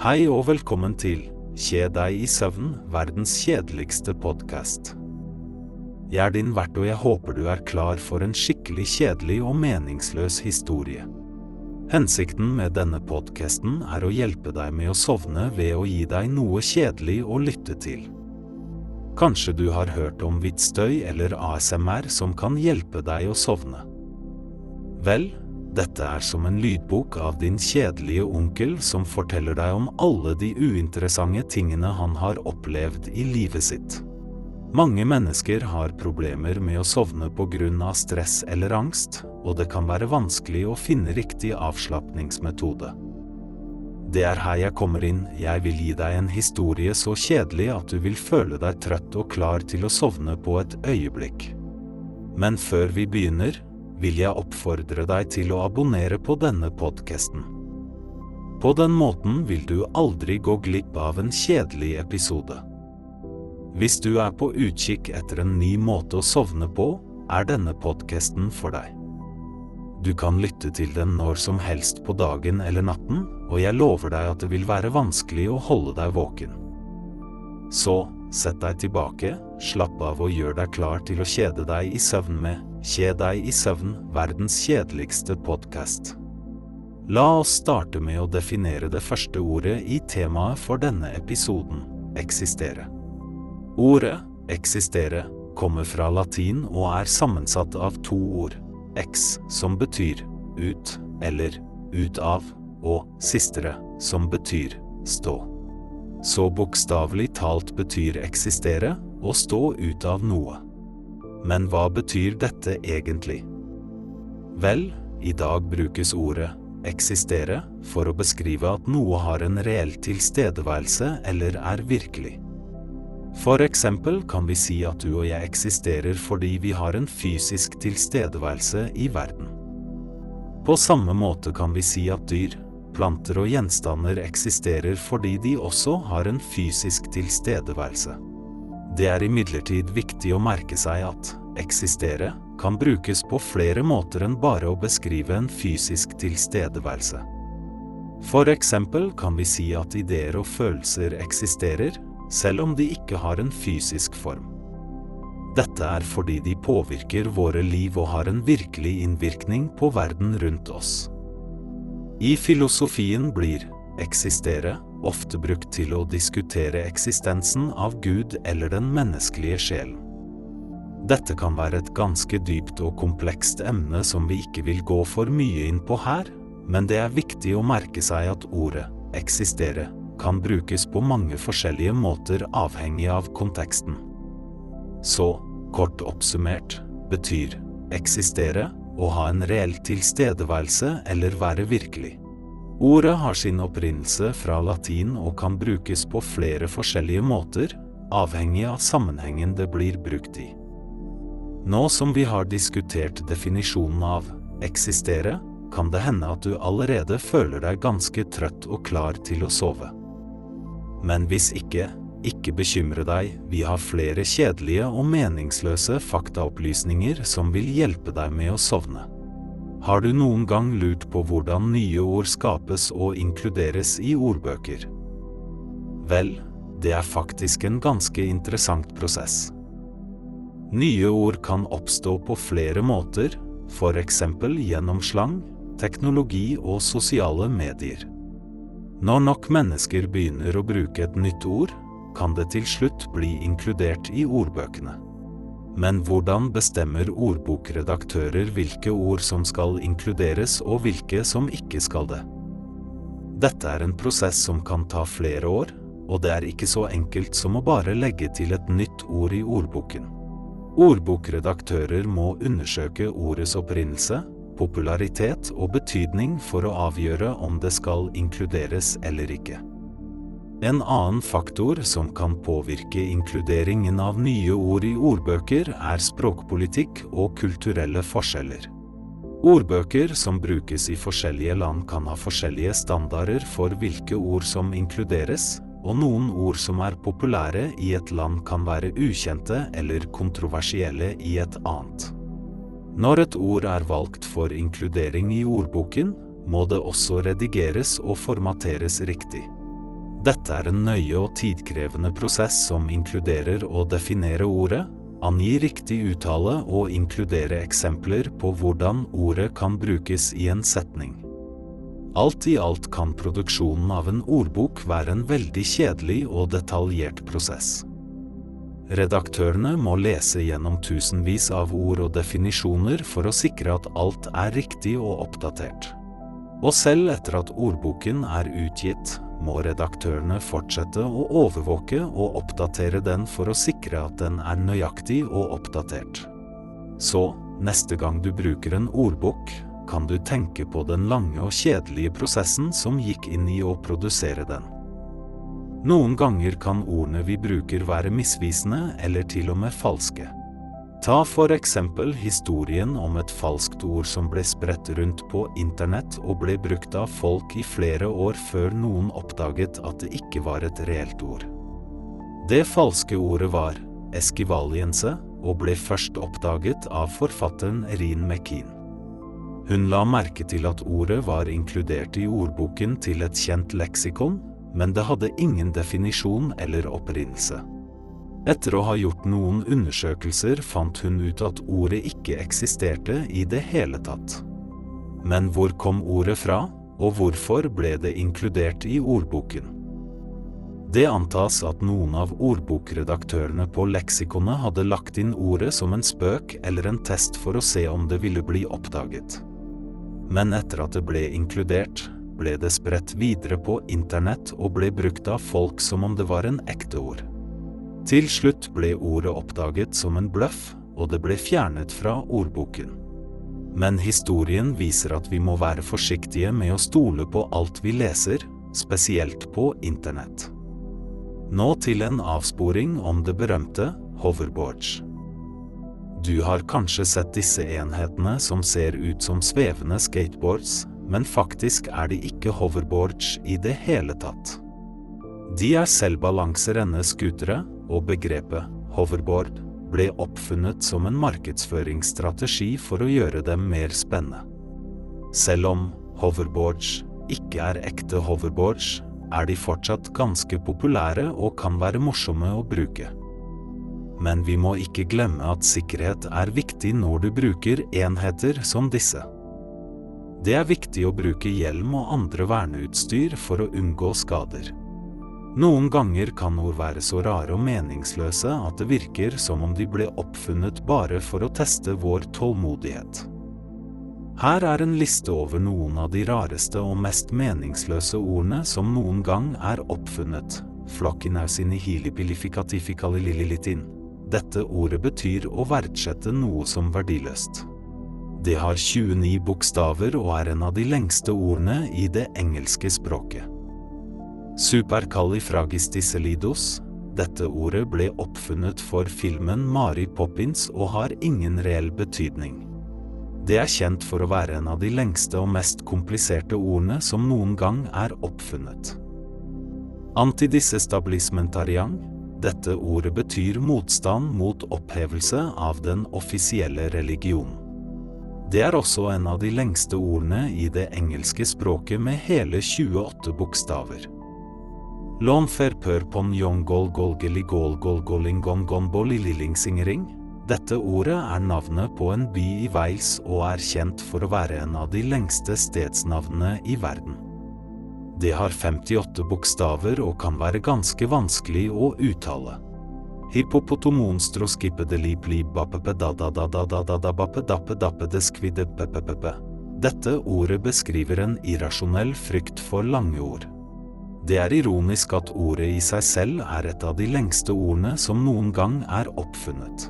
Hei og velkommen til Kje deg i søvn, verdens kjedeligste podkast. Jeg er din vert, og jeg håper du er klar for en skikkelig kjedelig og meningsløs historie. Hensikten med denne podkasten er å hjelpe deg med å sovne ved å gi deg noe kjedelig å lytte til. Kanskje du har hørt om hvitt støy eller ASMR som kan hjelpe deg å sovne. Vel, dette er som en lydbok av din kjedelige onkel som forteller deg om alle de uinteressante tingene han har opplevd i livet sitt. Mange mennesker har problemer med å sovne av stress eller angst, og det kan være vanskelig å finne riktig avslapningsmetode. Det er her jeg kommer inn, jeg vil gi deg en historie så kjedelig at du vil føle deg trøtt og klar til å sovne på et øyeblikk. Men før vi begynner, vil jeg oppfordre deg til å abonnere på denne podkasten. På den måten vil du aldri gå glipp av en kjedelig episode. Hvis du er på utkikk etter en ny måte å sovne på, er denne podkasten for deg. Du kan lytte til den når som helst på dagen eller natten, og jeg lover deg at det vil være vanskelig å holde deg våken. Så, sett deg tilbake, slapp av og gjør deg klar til å kjede deg i søvn med Kjed deg i søvn, verdens kjedeligste podkast. La oss starte med å definere det første ordet i temaet for denne episoden eksistere. Ordet eksistere kommer fra latin og er sammensatt av to ord, ex som betyr ut eller ut av, og sistere som betyr stå. Så bokstavelig talt betyr eksistere å stå ut av noe. Men hva betyr dette egentlig? Vel, i dag brukes ordet eksistere for å beskrive at noe har en reell tilstedeværelse eller er virkelig. For eksempel kan vi si at du og jeg eksisterer fordi vi har en fysisk tilstedeværelse i verden. På samme måte kan vi si at dyr, planter og gjenstander eksisterer fordi de også har en fysisk tilstedeværelse. Det er imidlertid viktig å merke seg at eksistere kan brukes på flere måter enn bare å beskrive en fysisk tilstedeværelse. For eksempel kan vi si at ideer og følelser eksisterer, selv om de ikke har en fysisk form. Dette er fordi de påvirker våre liv og har en virkelig innvirkning på verden rundt oss. I filosofien blir eksistere ofte brukt til å diskutere eksistensen av Gud eller den menneskelige sjelen. Dette kan være et ganske dypt og komplekst emne som vi ikke vil gå for mye inn på her, men det er viktig å merke seg at ordet eksistere kan brukes på mange forskjellige måter avhengig av konteksten. Så, kort oppsummert, betyr eksistere å ha en reell tilstedeværelse eller være virkelig. Ordet har sin opprinnelse fra latin og kan brukes på flere forskjellige måter, avhengig av sammenhengen det blir brukt i. Nå som vi har diskutert definisjonen av eksistere, kan det hende at du allerede føler deg ganske trøtt og klar til å sove. Men hvis ikke, ikke bekymre deg, vi har flere kjedelige og meningsløse faktaopplysninger som vil hjelpe deg med å sovne. Har du noen gang lurt på hvordan nye ord skapes og inkluderes i ordbøker? Vel, det er faktisk en ganske interessant prosess. Nye ord kan oppstå på flere måter, eksempel gjennom slang, teknologi og sosiale medier. Når nok mennesker begynner å bruke et nytt ord, kan det til slutt bli inkludert i ordbøkene. Men hvordan bestemmer ordbokredaktører hvilke ord som skal inkluderes og hvilke som ikke skal det? Dette er en prosess som kan ta flere år, og det er ikke så enkelt som å bare legge til et nytt ord i ordboken. Ordbokredaktører må undersøke ordets opprinnelse, popularitet og betydning for å avgjøre om det skal inkluderes eller ikke. En annen faktor som kan påvirke inkluderingen av nye ord i ordbøker, er språkpolitikk og kulturelle forskjeller. Ordbøker som brukes i forskjellige land kan ha forskjellige standarder for hvilke ord som inkluderes, og noen ord som er populære i et land kan være ukjente eller kontroversielle i et annet. Når et ord er valgt for inkludering i ordboken, må det også redigeres og formateres riktig. Dette er en nøye og tidkrevende prosess som inkluderer å definere ordet, angi riktig uttale og inkludere eksempler på hvordan ordet kan brukes i en setning. Alt i alt kan produksjonen av en ordbok være en veldig kjedelig og detaljert prosess. Redaktørene må lese gjennom tusenvis av ord og definisjoner for å sikre at alt er riktig og oppdatert. Og selv etter at ordboken er utgitt, må redaktørene fortsette å overvåke og oppdatere den for å sikre at den er nøyaktig og oppdatert. Så, neste gang du bruker en ordbok, kan du tenke på den lange og kjedelige prosessen som gikk inn i å produsere den. Noen ganger kan ordene vi bruker være misvisende eller til og med falske. Ta for eksempel historien om et falskt ord som ble spredt rundt på internett og ble brukt av folk i flere år før noen oppdaget at det ikke var et reelt ord. Det falske ordet var eskivaliense og ble først oppdaget av forfatteren Rin McKean. Hun la merke til at ordet var inkludert i ordboken til et kjent leksikon, men det hadde ingen definisjon eller opprinnelse. Etter å ha gjort noen undersøkelser fant hun ut at ordet ikke eksisterte i det hele tatt. Men hvor kom ordet fra, og hvorfor ble det inkludert i ordboken? Det antas at noen av ordbokredaktørene på leksikonet hadde lagt inn ordet som en spøk eller en test for å se om det ville bli oppdaget. Men etter at det ble inkludert, ble det spredt videre på internett og ble brukt av folk som om det var en ekte ord. Til slutt ble ordet oppdaget som en bløff, og det ble fjernet fra ordboken. Men historien viser at vi må være forsiktige med å stole på alt vi leser, spesielt på internett. Nå til en avsporing om det berømte hoverboards. Du har kanskje sett disse enhetene som ser ut som svevende skateboards, men faktisk er de ikke hoverboards i det hele tatt. De er selvbalanserende scootere, og begrepet hoverboard ble oppfunnet som en markedsføringsstrategi for å gjøre dem mer spennende. Selv om hoverboards ikke er ekte hoverboards, er de fortsatt ganske populære og kan være morsomme å bruke. Men vi må ikke glemme at sikkerhet er viktig når du bruker enheter som disse. Det er viktig å bruke hjelm og andre verneutstyr for å unngå skader. Noen ganger kan ord være så rare og meningsløse at det virker som om de ble oppfunnet bare for å teste vår tålmodighet. Her er en liste over noen av de rareste og mest meningsløse ordene som noen gang er oppfunnet. Dette ordet betyr å verdsette noe som verdiløst. Det har 29 bokstaver og er en av de lengste ordene i det engelske språket. Supercalifragistiselidos. Dette ordet ble oppfunnet for filmen Mari Poppins og har ingen reell betydning. Det er kjent for å være en av de lengste og mest kompliserte ordene som noen gang er oppfunnet. Antidisestablismentariang. Dette ordet betyr motstand mot opphevelse av den offisielle religion. Det er også en av de lengste ordene i det engelske språket med hele 28 bokstaver. Lånfer pør pon yong gol golgeli gol gol golingon gonboli lilingsingering. Dette ordet er navnet på en by i Wales og er kjent for å være en av de lengste stedsnavnene i verden. Det har 58 bokstaver og kan være ganske vanskelig å uttale. Dette ordet beskriver en irrasjonell frykt for lange ord. Det er ironisk at ordet i seg selv er et av de lengste ordene som noen gang er oppfunnet.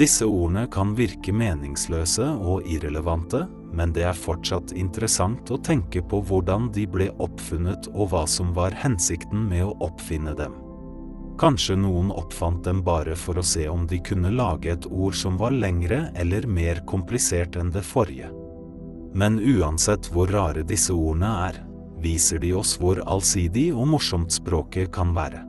Disse ordene kan virke meningsløse og irrelevante, men det er fortsatt interessant å tenke på hvordan de ble oppfunnet og hva som var hensikten med å oppfinne dem. Kanskje noen oppfant dem bare for å se om de kunne lage et ord som var lengre eller mer komplisert enn det forrige. Men uansett hvor rare disse ordene er, viser de oss hvor allsidig og morsomt språket kan være.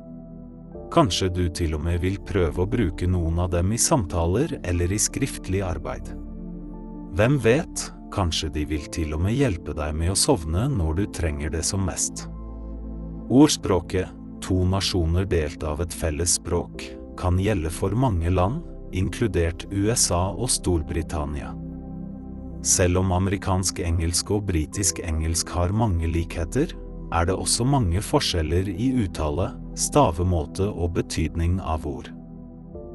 Kanskje du til og med vil prøve å bruke noen av dem i samtaler eller i skriftlig arbeid. Hvem vet, kanskje de vil til og med hjelpe deg med å sovne når du trenger det som mest. Ordspråket 'to nasjoner delt av et felles språk' kan gjelde for mange land, inkludert USA og Storbritannia. Selv om amerikansk engelsk og britisk engelsk har mange likheter, er det også mange forskjeller i uttale, stavemåte og betydning av ord.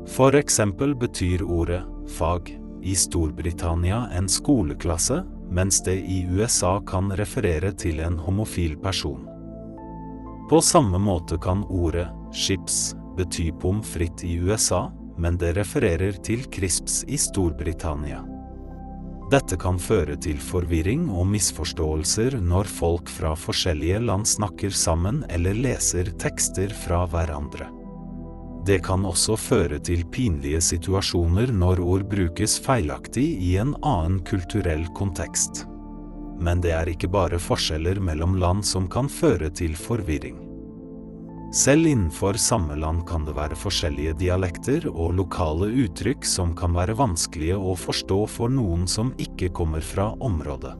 For eksempel betyr ordet fag i Storbritannia en skoleklasse, mens det i USA kan referere til en homofil person. På samme måte kan ordet chips bety pommes frites i USA, men det refererer til crisps i Storbritannia. Dette kan føre til forvirring og misforståelser når folk fra forskjellige land snakker sammen eller leser tekster fra hverandre. Det kan også føre til pinlige situasjoner når ord brukes feilaktig i en annen kulturell kontekst. Men det er ikke bare forskjeller mellom land som kan føre til forvirring. Selv innenfor samme land kan det være forskjellige dialekter og lokale uttrykk som kan være vanskelige å forstå for noen som ikke kommer fra området.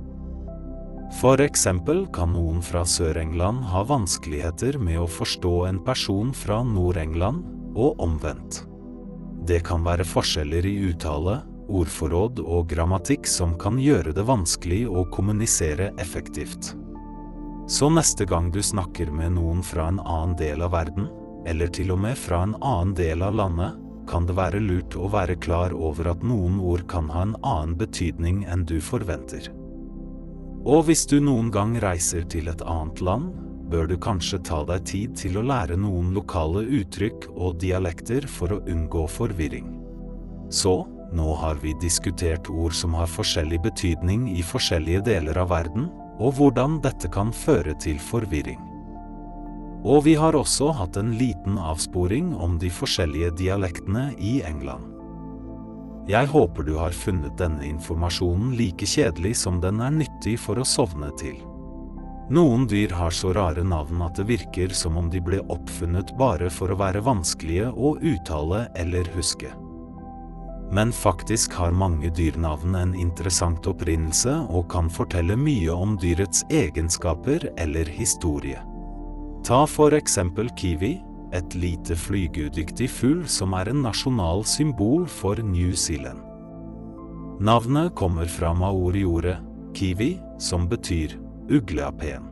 For eksempel kan noen fra Sør-England ha vanskeligheter med å forstå en person fra Nord-England, og omvendt. Det kan være forskjeller i uttale, ordforråd og grammatikk som kan gjøre det vanskelig å kommunisere effektivt. Så neste gang du snakker med noen fra en annen del av verden, eller til og med fra en annen del av landet, kan det være lurt å være klar over at noen ord kan ha en annen betydning enn du forventer. Og hvis du noen gang reiser til et annet land, bør du kanskje ta deg tid til å lære noen lokale uttrykk og dialekter for å unngå forvirring. Så, nå har vi diskutert ord som har forskjellig betydning i forskjellige deler av verden, og hvordan dette kan føre til forvirring. Og vi har også hatt en liten avsporing om de forskjellige dialektene i England. Jeg håper du har funnet denne informasjonen like kjedelig som den er nyttig for å sovne til. Noen dyr har så rare navn at det virker som om de ble oppfunnet bare for å være vanskelige å uttale eller huske. Men faktisk har mange dyrnavn en interessant opprinnelse og kan fortelle mye om dyrets egenskaper eller historie. Ta for eksempel kiwi, et lite flygudyktig fugl som er en nasjonal symbol for New Zealand. Navnet kommer fra maori-ordet kiwi, som betyr ugleapen.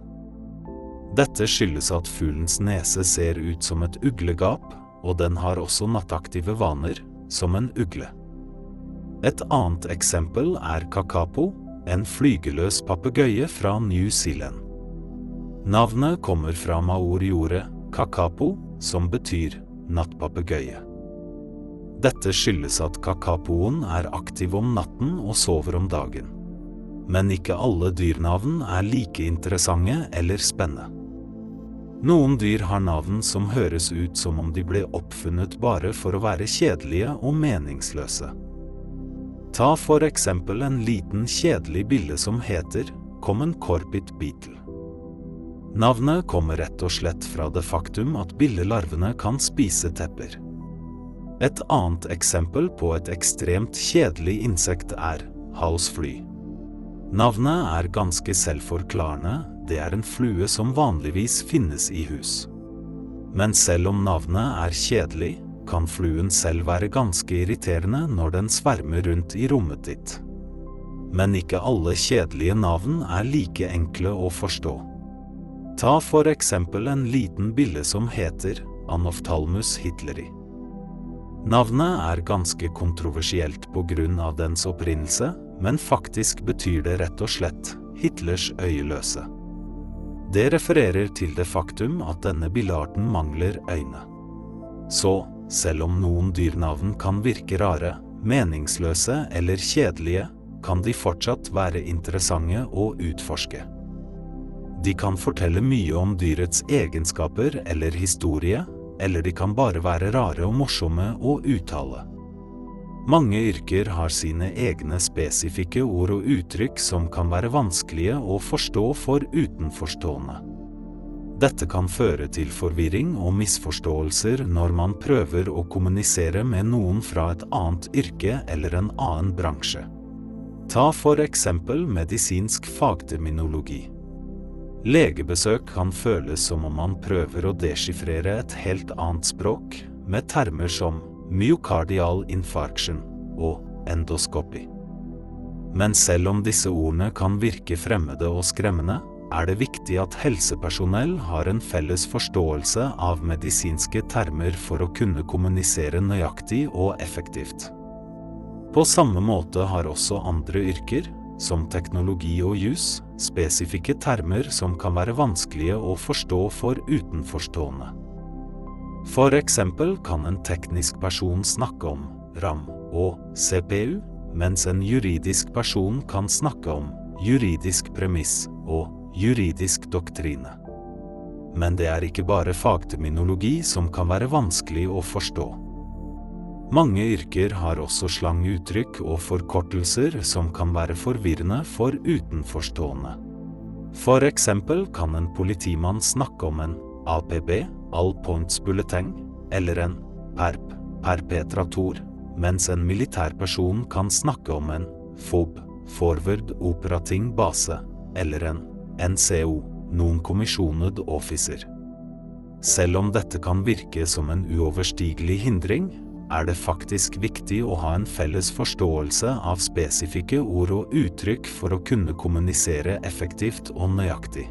Dette skyldes at fuglens nese ser ut som et uglegap, og den har også nattaktive vaner, som en ugle. Et annet eksempel er kakapo, en flygeløs papegøye fra New Zealand. Navnet kommer fra maori-ordet kakapo, som betyr nattpapegøye. Dette skyldes at kakapoen er aktiv om natten og sover om dagen men ikke alle dyrnavn er like interessante eller spennende. Noen dyr har navn som høres ut som om de ble oppfunnet bare for å være kjedelige og meningsløse. Ta for eksempel en liten kjedelig bille som heter Common Corpit Beetle. Navnet kommer rett og slett fra det faktum at billelarvene kan spise tepper. Et annet eksempel på et ekstremt kjedelig insekt er halsfly. Navnet er ganske selvforklarende, det er en flue som vanligvis finnes i hus. Men selv om navnet er kjedelig, kan fluen selv være ganske irriterende når den svermer rundt i rommet ditt. Men ikke alle kjedelige navn er like enkle å forstå. Ta for eksempel en liten bille som heter Anoftalmus hitleri. Navnet er ganske kontroversielt av dens opprinnelse, men faktisk betyr det rett og slett Hitlers øyeløse. Det refererer til det faktum at denne billarten mangler øyne. Så, selv om noen dyrnavn kan virke rare, meningsløse eller kjedelige, kan de fortsatt være interessante å utforske. De kan fortelle mye om dyrets egenskaper eller historie, eller de kan bare være rare og morsomme å uttale. Mange yrker har sine egne spesifikke ord og uttrykk som kan være vanskelige å forstå for utenforstående. Dette kan føre til forvirring og misforståelser når man prøver å kommunisere med noen fra et annet yrke eller en annen bransje. Ta for eksempel medisinsk fagterminologi. Legebesøk kan føles som om man prøver å deskifrere et helt annet språk, med termer som myocardial infarction og endoskopi. Men selv om disse ordene kan virke fremmede og skremmende, er det viktig at helsepersonell har en felles forståelse av medisinske termer for å kunne kommunisere nøyaktig og effektivt. På samme måte har også andre yrker, som teknologi og jus, spesifikke termer som kan være vanskelige å forstå for utenforstående. For eksempel kan en teknisk person snakke om RAM og CPU, mens en juridisk person kan snakke om juridisk premiss og juridisk doktrine. Men det er ikke bare fagterminologi som kan være vanskelig å forstå. Mange yrker har også slanguttrykk og forkortelser som kan være forvirrende for utenforstående. For eksempel kan en politimann snakke om en APB, all points bulleteng, eller en PERP, perpetrator, mens en militærperson kan snakke om en FOB, forward operating base, eller en NCO, non-commissioned officer. Selv om dette kan virke som en uoverstigelig hindring, er det faktisk viktig å ha en felles forståelse av spesifikke ord og uttrykk for å kunne kommunisere effektivt og nøyaktig.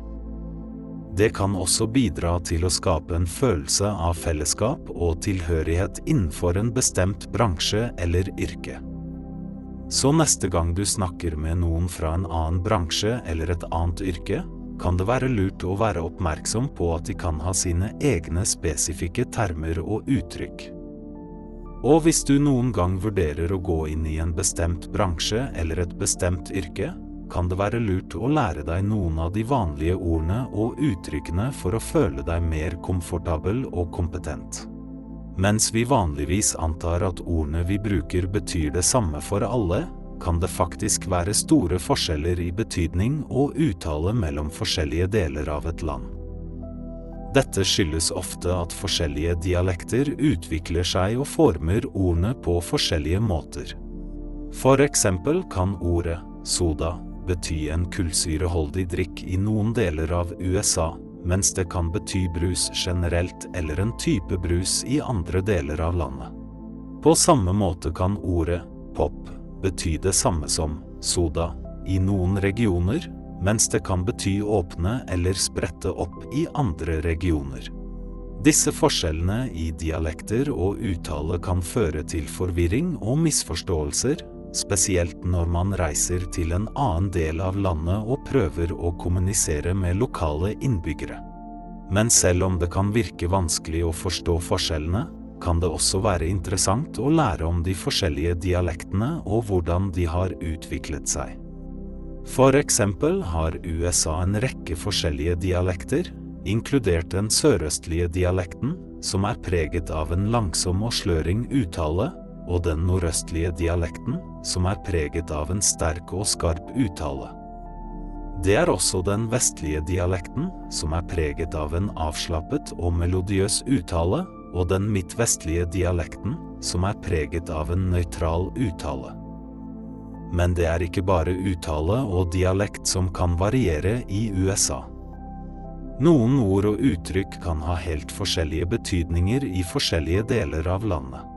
Det kan også bidra til å skape en følelse av fellesskap og tilhørighet innenfor en bestemt bransje eller yrke. Så neste gang du snakker med noen fra en annen bransje eller et annet yrke, kan det være lurt å være oppmerksom på at de kan ha sine egne spesifikke termer og uttrykk. Og hvis du noen gang vurderer å gå inn i en bestemt bransje eller et bestemt yrke, kan det være lurt å lære deg noen av de vanlige ordene og uttrykkene for å føle deg mer komfortabel og kompetent. Mens vi vanligvis antar at ordene vi bruker betyr det samme for alle, kan det faktisk være store forskjeller i betydning og uttale mellom forskjellige deler av et land. Dette skyldes ofte at forskjellige dialekter utvikler seg og former ordene på forskjellige måter. For eksempel kan ordet soda bety en kullsyreholdig drikk i noen deler av USA, mens det kan bety brus generelt eller en type brus i andre deler av landet. På samme måte kan ordet pop bety det samme som soda i noen regioner, mens det kan bety åpne eller sprette opp i andre regioner. Disse forskjellene i dialekter og uttale kan føre til forvirring og misforståelser, spesielt når man reiser til en annen del av landet og prøver å kommunisere med lokale innbyggere. Men selv om det kan virke vanskelig å forstå forskjellene, kan det også være interessant å lære om de forskjellige dialektene og hvordan de har utviklet seg. For eksempel har USA en rekke forskjellige dialekter, inkludert den sørøstlige dialekten, som er preget av en langsom og sløring uttale, og den nordøstlige dialekten, som er preget av en sterk og skarp uttale. Det er også den vestlige dialekten, som er preget av en avslappet og melodiøs uttale, og den midtvestlige dialekten, som er preget av en nøytral uttale. Men det er ikke bare uttale og dialekt som kan variere i USA. Noen ord og uttrykk kan ha helt forskjellige betydninger i forskjellige deler av landet.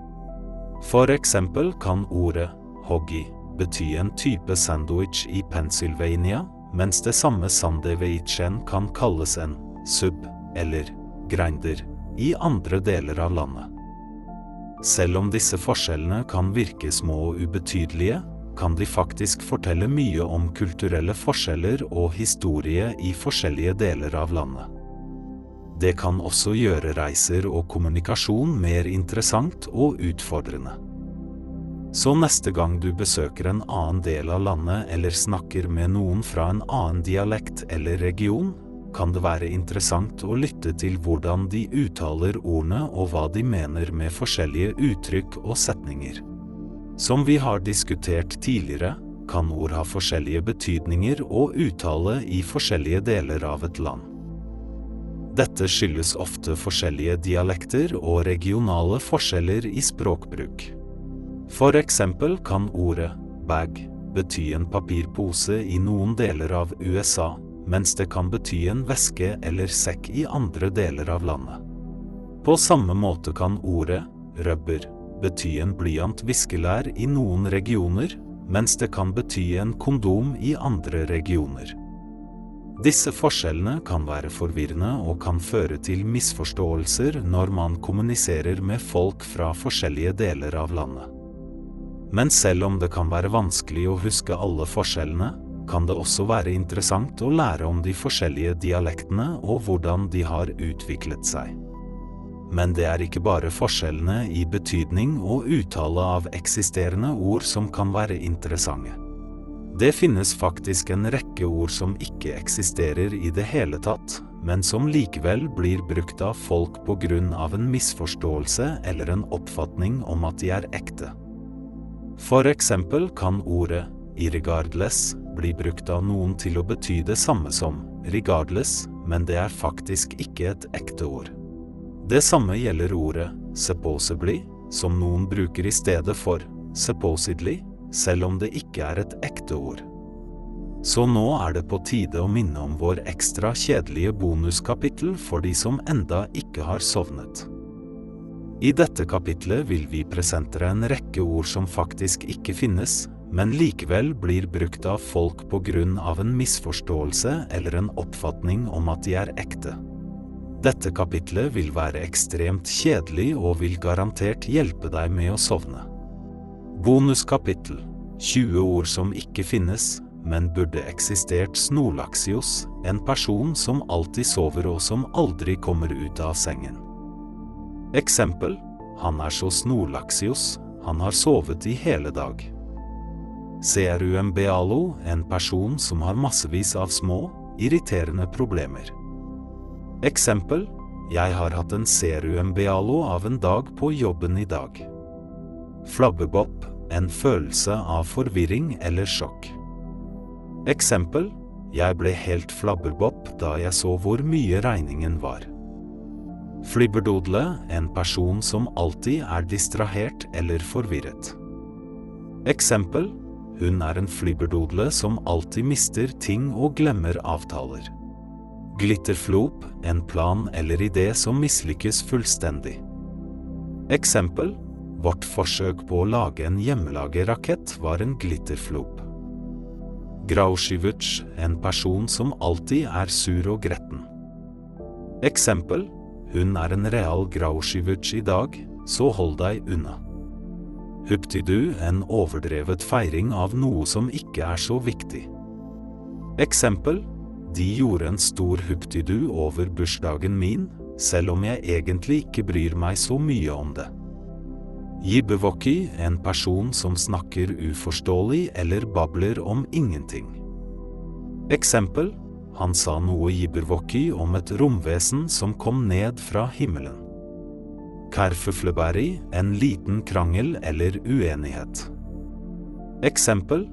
For eksempel kan ordet hoggy bety en type sandwich i Pennsylvania, mens det samme sandwichen kan kalles en sub eller grinder i andre deler av landet. Selv om disse forskjellene kan virke små og ubetydelige, kan de faktisk fortelle mye om kulturelle forskjeller og historie i forskjellige deler av landet. Det kan også gjøre reiser og kommunikasjon mer interessant og utfordrende. Så neste gang du besøker en annen del av landet eller snakker med noen fra en annen dialekt eller region, kan det være interessant å lytte til hvordan de uttaler ordene og hva de mener med forskjellige uttrykk og setninger. Som vi har diskutert tidligere, kan ord ha forskjellige betydninger og uttale i forskjellige deler av et land. Dette skyldes ofte forskjellige dialekter og regionale forskjeller i språkbruk. For eksempel kan ordet bag bety en papirpose i noen deler av USA, mens det kan bety en veske eller sekk i andre deler av landet. På samme måte kan ordet rubber bety en blyant viskelær i noen regioner, mens det kan bety en kondom i andre regioner. Disse forskjellene kan være forvirrende og kan føre til misforståelser når man kommuniserer med folk fra forskjellige deler av landet. Men selv om det kan være vanskelig å huske alle forskjellene, kan det også være interessant å lære om de forskjellige dialektene og hvordan de har utviklet seg. Men det er ikke bare forskjellene i betydning og uttale av eksisterende ord som kan være interessante. Det finnes faktisk en rekke ord som ikke eksisterer i det hele tatt, men som likevel blir brukt av folk på grunn av en misforståelse eller en oppfatning om at de er ekte. For eksempel kan ordet irregardless bli brukt av noen til å bety det samme som regardless, men det er faktisk ikke et ekte ord. Det samme gjelder ordet supposedly, som noen bruker i stedet for supposedly, selv om det ikke er et ekte ord. Så nå er det på tide å minne om vår ekstra kjedelige bonuskapittel for de som enda ikke har sovnet. I dette kapitlet vil vi presentere en rekke ord som faktisk ikke finnes, men likevel blir brukt av folk på grunn av en misforståelse eller en oppfatning om at de er ekte. Dette kapitlet vil være ekstremt kjedelig og vil garantert hjelpe deg med å sovne. Bonuskapittel 20 ord som ikke finnes, men burde eksistert Snorlaxios, en person som alltid sover og som aldri kommer ut av sengen. Eksempel Han er så Snorlaxios, han har sovet i hele dag. CRUMBALO, en person som har massevis av små, irriterende problemer. Eksempel Jeg har hatt en CRUMBALO av en dag på jobben i dag. Flabbebopp, en følelse av forvirring eller sjokk. Eksempel Jeg ble helt flabberbopp da jeg så hvor mye regningen var. Flibberdodle, en person som alltid er distrahert eller forvirret. Eksempel hun er en flibberdodle som alltid mister ting og glemmer avtaler. Glitterflop, en plan eller idé som mislykkes fullstendig. Eksempel Vårt forsøk på å lage en hjemmelaget rakett var en glitterflop. Grauskivuc, en person som alltid er sur og gretten. Eksempel Hun er en real Grauskivuc i dag, så hold deg unna. Huptidu, en overdrevet feiring av noe som ikke er så viktig. Eksempel De gjorde en stor huptidu over bursdagen min, selv om jeg egentlig ikke bryr meg så mye om det. Jibbewoki, en person som snakker uforståelig eller babler om ingenting. Eksempel Han sa noe jibberwoki om et romvesen som kom ned fra himmelen. Kerfuflebæri, en liten krangel eller uenighet. Eksempel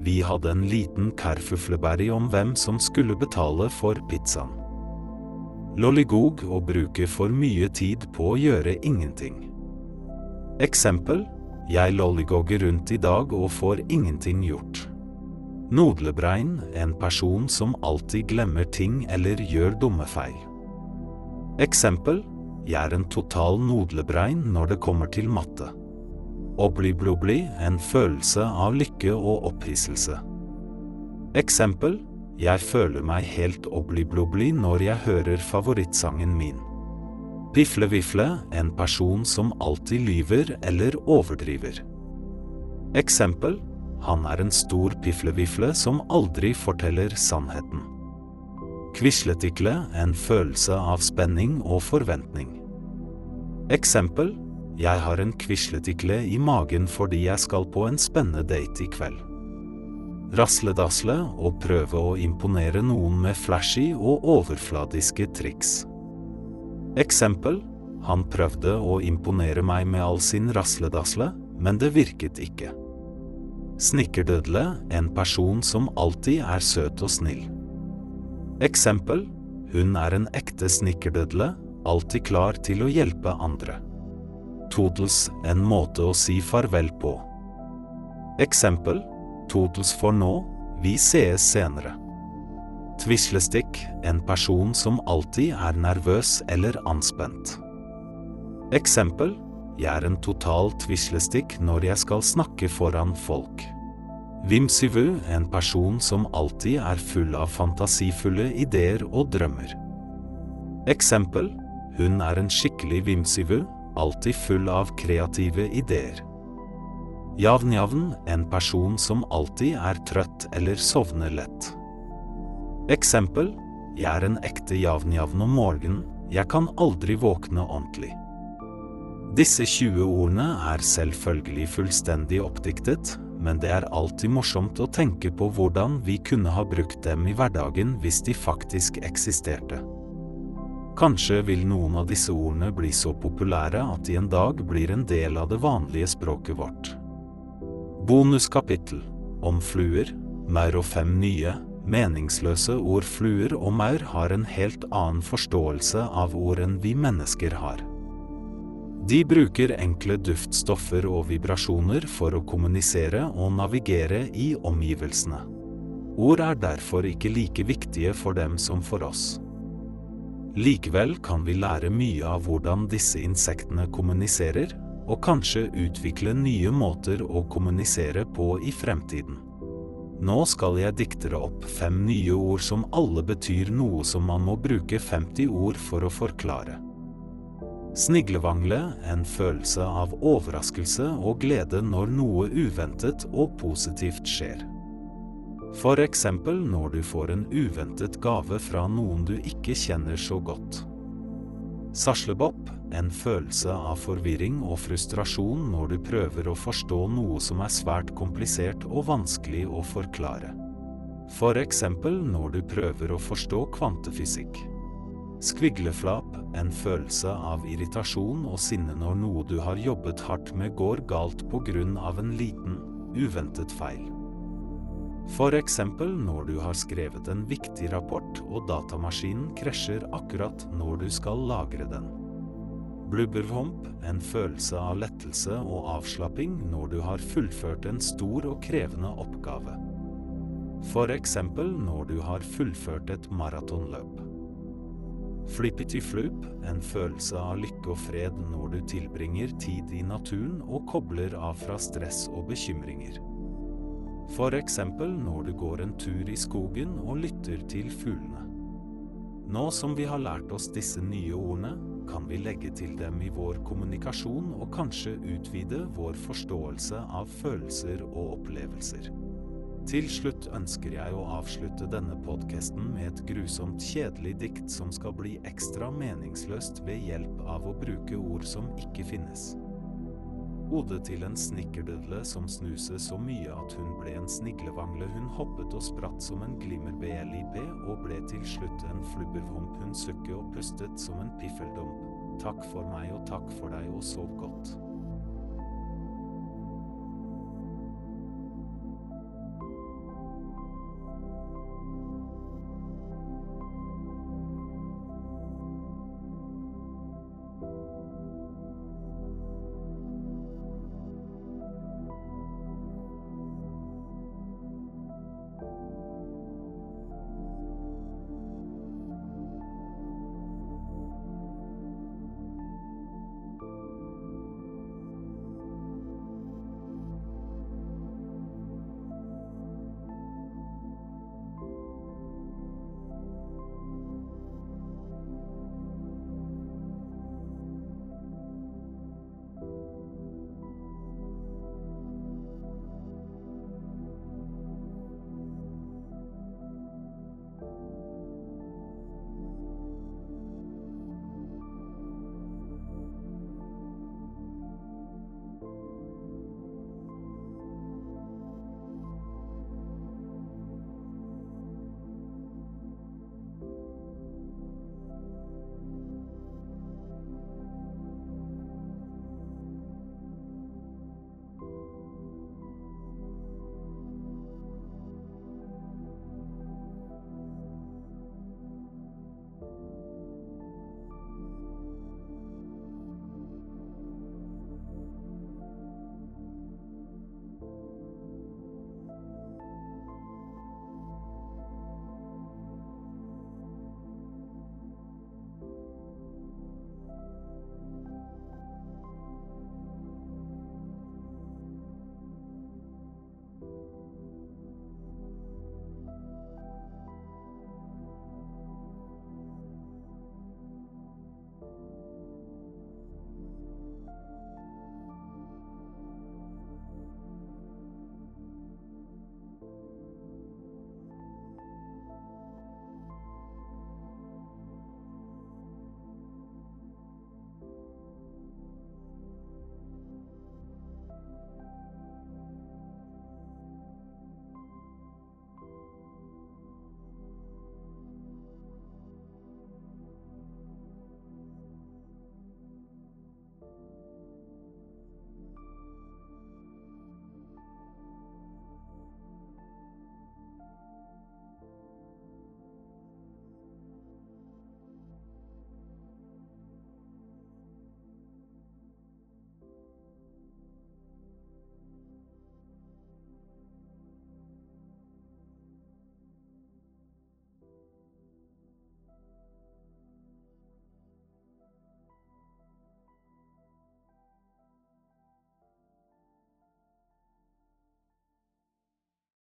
Vi hadde en liten kerfuflebæri om hvem som skulle betale for pizzaen. Lolligog å bruke for mye tid på å gjøre ingenting. Eksempel Jeg lollygogger rundt i dag og får ingenting gjort. Nodlebrein, en person som alltid glemmer ting eller gjør dumme feil. Eksempel jeg er en total nodlebrein når det kommer til matte. Obli-blobli, en følelse av lykke og opphisselse. Eksempel Jeg føler meg helt obli-blobli når jeg hører favorittsangen min. Pifle-vifle, en person som alltid lyver eller overdriver. Eksempel Han er en stor piflevifle som aldri forteller sannheten. Quisletikle, en følelse av spenning og forventning. Eksempel Jeg har en quisletikle i magen fordi jeg skal på en spennende date i kveld. Rasledasle og prøve å imponere noen med flashy og overfladiske triks. Eksempel Han prøvde å imponere meg med all sin rasledasle, men det virket ikke. Snikkerdødle, en person som alltid er søt og snill. Eksempel Hun er en ekte snikkerdødle, alltid klar til å hjelpe andre. Totals, en måte å si farvel på. Eksempel Totals for nå, vi sees senere. Tvislestikk, en person som alltid er nervøs eller anspent. Eksempel, jeg er en total tvislestikk når jeg skal snakke foran folk. Vimsivu, en person som alltid er full av fantasifulle ideer og drømmer. Eksempel, hun er en skikkelig vimsivu, alltid full av kreative ideer. Javnjavn, en person som alltid er trøtt eller sovner lett. Eksempel, jeg er en ekte javnjavn om morgenen, jeg kan aldri våkne ordentlig. Disse 20 ordene er selvfølgelig fullstendig oppdiktet, men det er alltid morsomt å tenke på hvordan vi kunne ha brukt dem i hverdagen hvis de faktisk eksisterte. Kanskje vil noen av disse ordene bli så populære at de en dag blir en del av det vanlige språket vårt. Bonuskapittel om fluer, maur og fem nye, meningsløse ord fluer og maur har en helt annen forståelse av ord enn vi mennesker har. De bruker enkle duftstoffer og vibrasjoner for å kommunisere og navigere i omgivelsene. Ord er derfor ikke like viktige for dem som for oss. Likevel kan vi lære mye av hvordan disse insektene kommuniserer, og kanskje utvikle nye måter å kommunisere på i fremtiden. Nå skal jeg diktere opp fem nye ord som alle betyr noe som man må bruke 50 ord for å forklare. Sniglevangle, en følelse av overraskelse og glede når noe uventet og positivt skjer. For eksempel når du får en uventet gave fra noen du ikke kjenner så godt. Saslebopp, en følelse av forvirring og frustrasjon når du prøver å forstå noe som er svært komplisert og vanskelig å forklare. For eksempel når du prøver å forstå kvantefysikk. Skvigleflap, en følelse av irritasjon og sinne når noe du har jobbet hardt med går galt på grunn av en liten, uventet feil. Eksempel når du har skrevet en viktig rapport og datamaskinen krasjer akkurat når du skal lagre den. Blubberhomp, en følelse av lettelse og avslapping når du har fullført en stor og krevende oppgave. Eksempel når du har fullført et maratonløp. Flippity floop, en følelse av lykke og fred når du tilbringer tid i naturen og kobler av fra stress og bekymringer. Eksempel når du går en tur i skogen og lytter til fuglene. Nå som vi har lært oss disse nye ordene, kan vi legge til dem i vår kommunikasjon og kanskje utvide vår forståelse av følelser og opplevelser. Til slutt ønsker jeg å avslutte denne podkasten med et grusomt kjedelig dikt som skal bli ekstra meningsløst ved hjelp av å bruke ord som ikke finnes. Hodet til en snikkerdødle som snuste så mye at hun ble en sniglevangle. Hun hoppet og spratt som en glimmer-BLIP og ble til slutt en flubbervomp. Hun sukket og pustet som en piffeldump. Takk for meg og takk for deg og sov godt.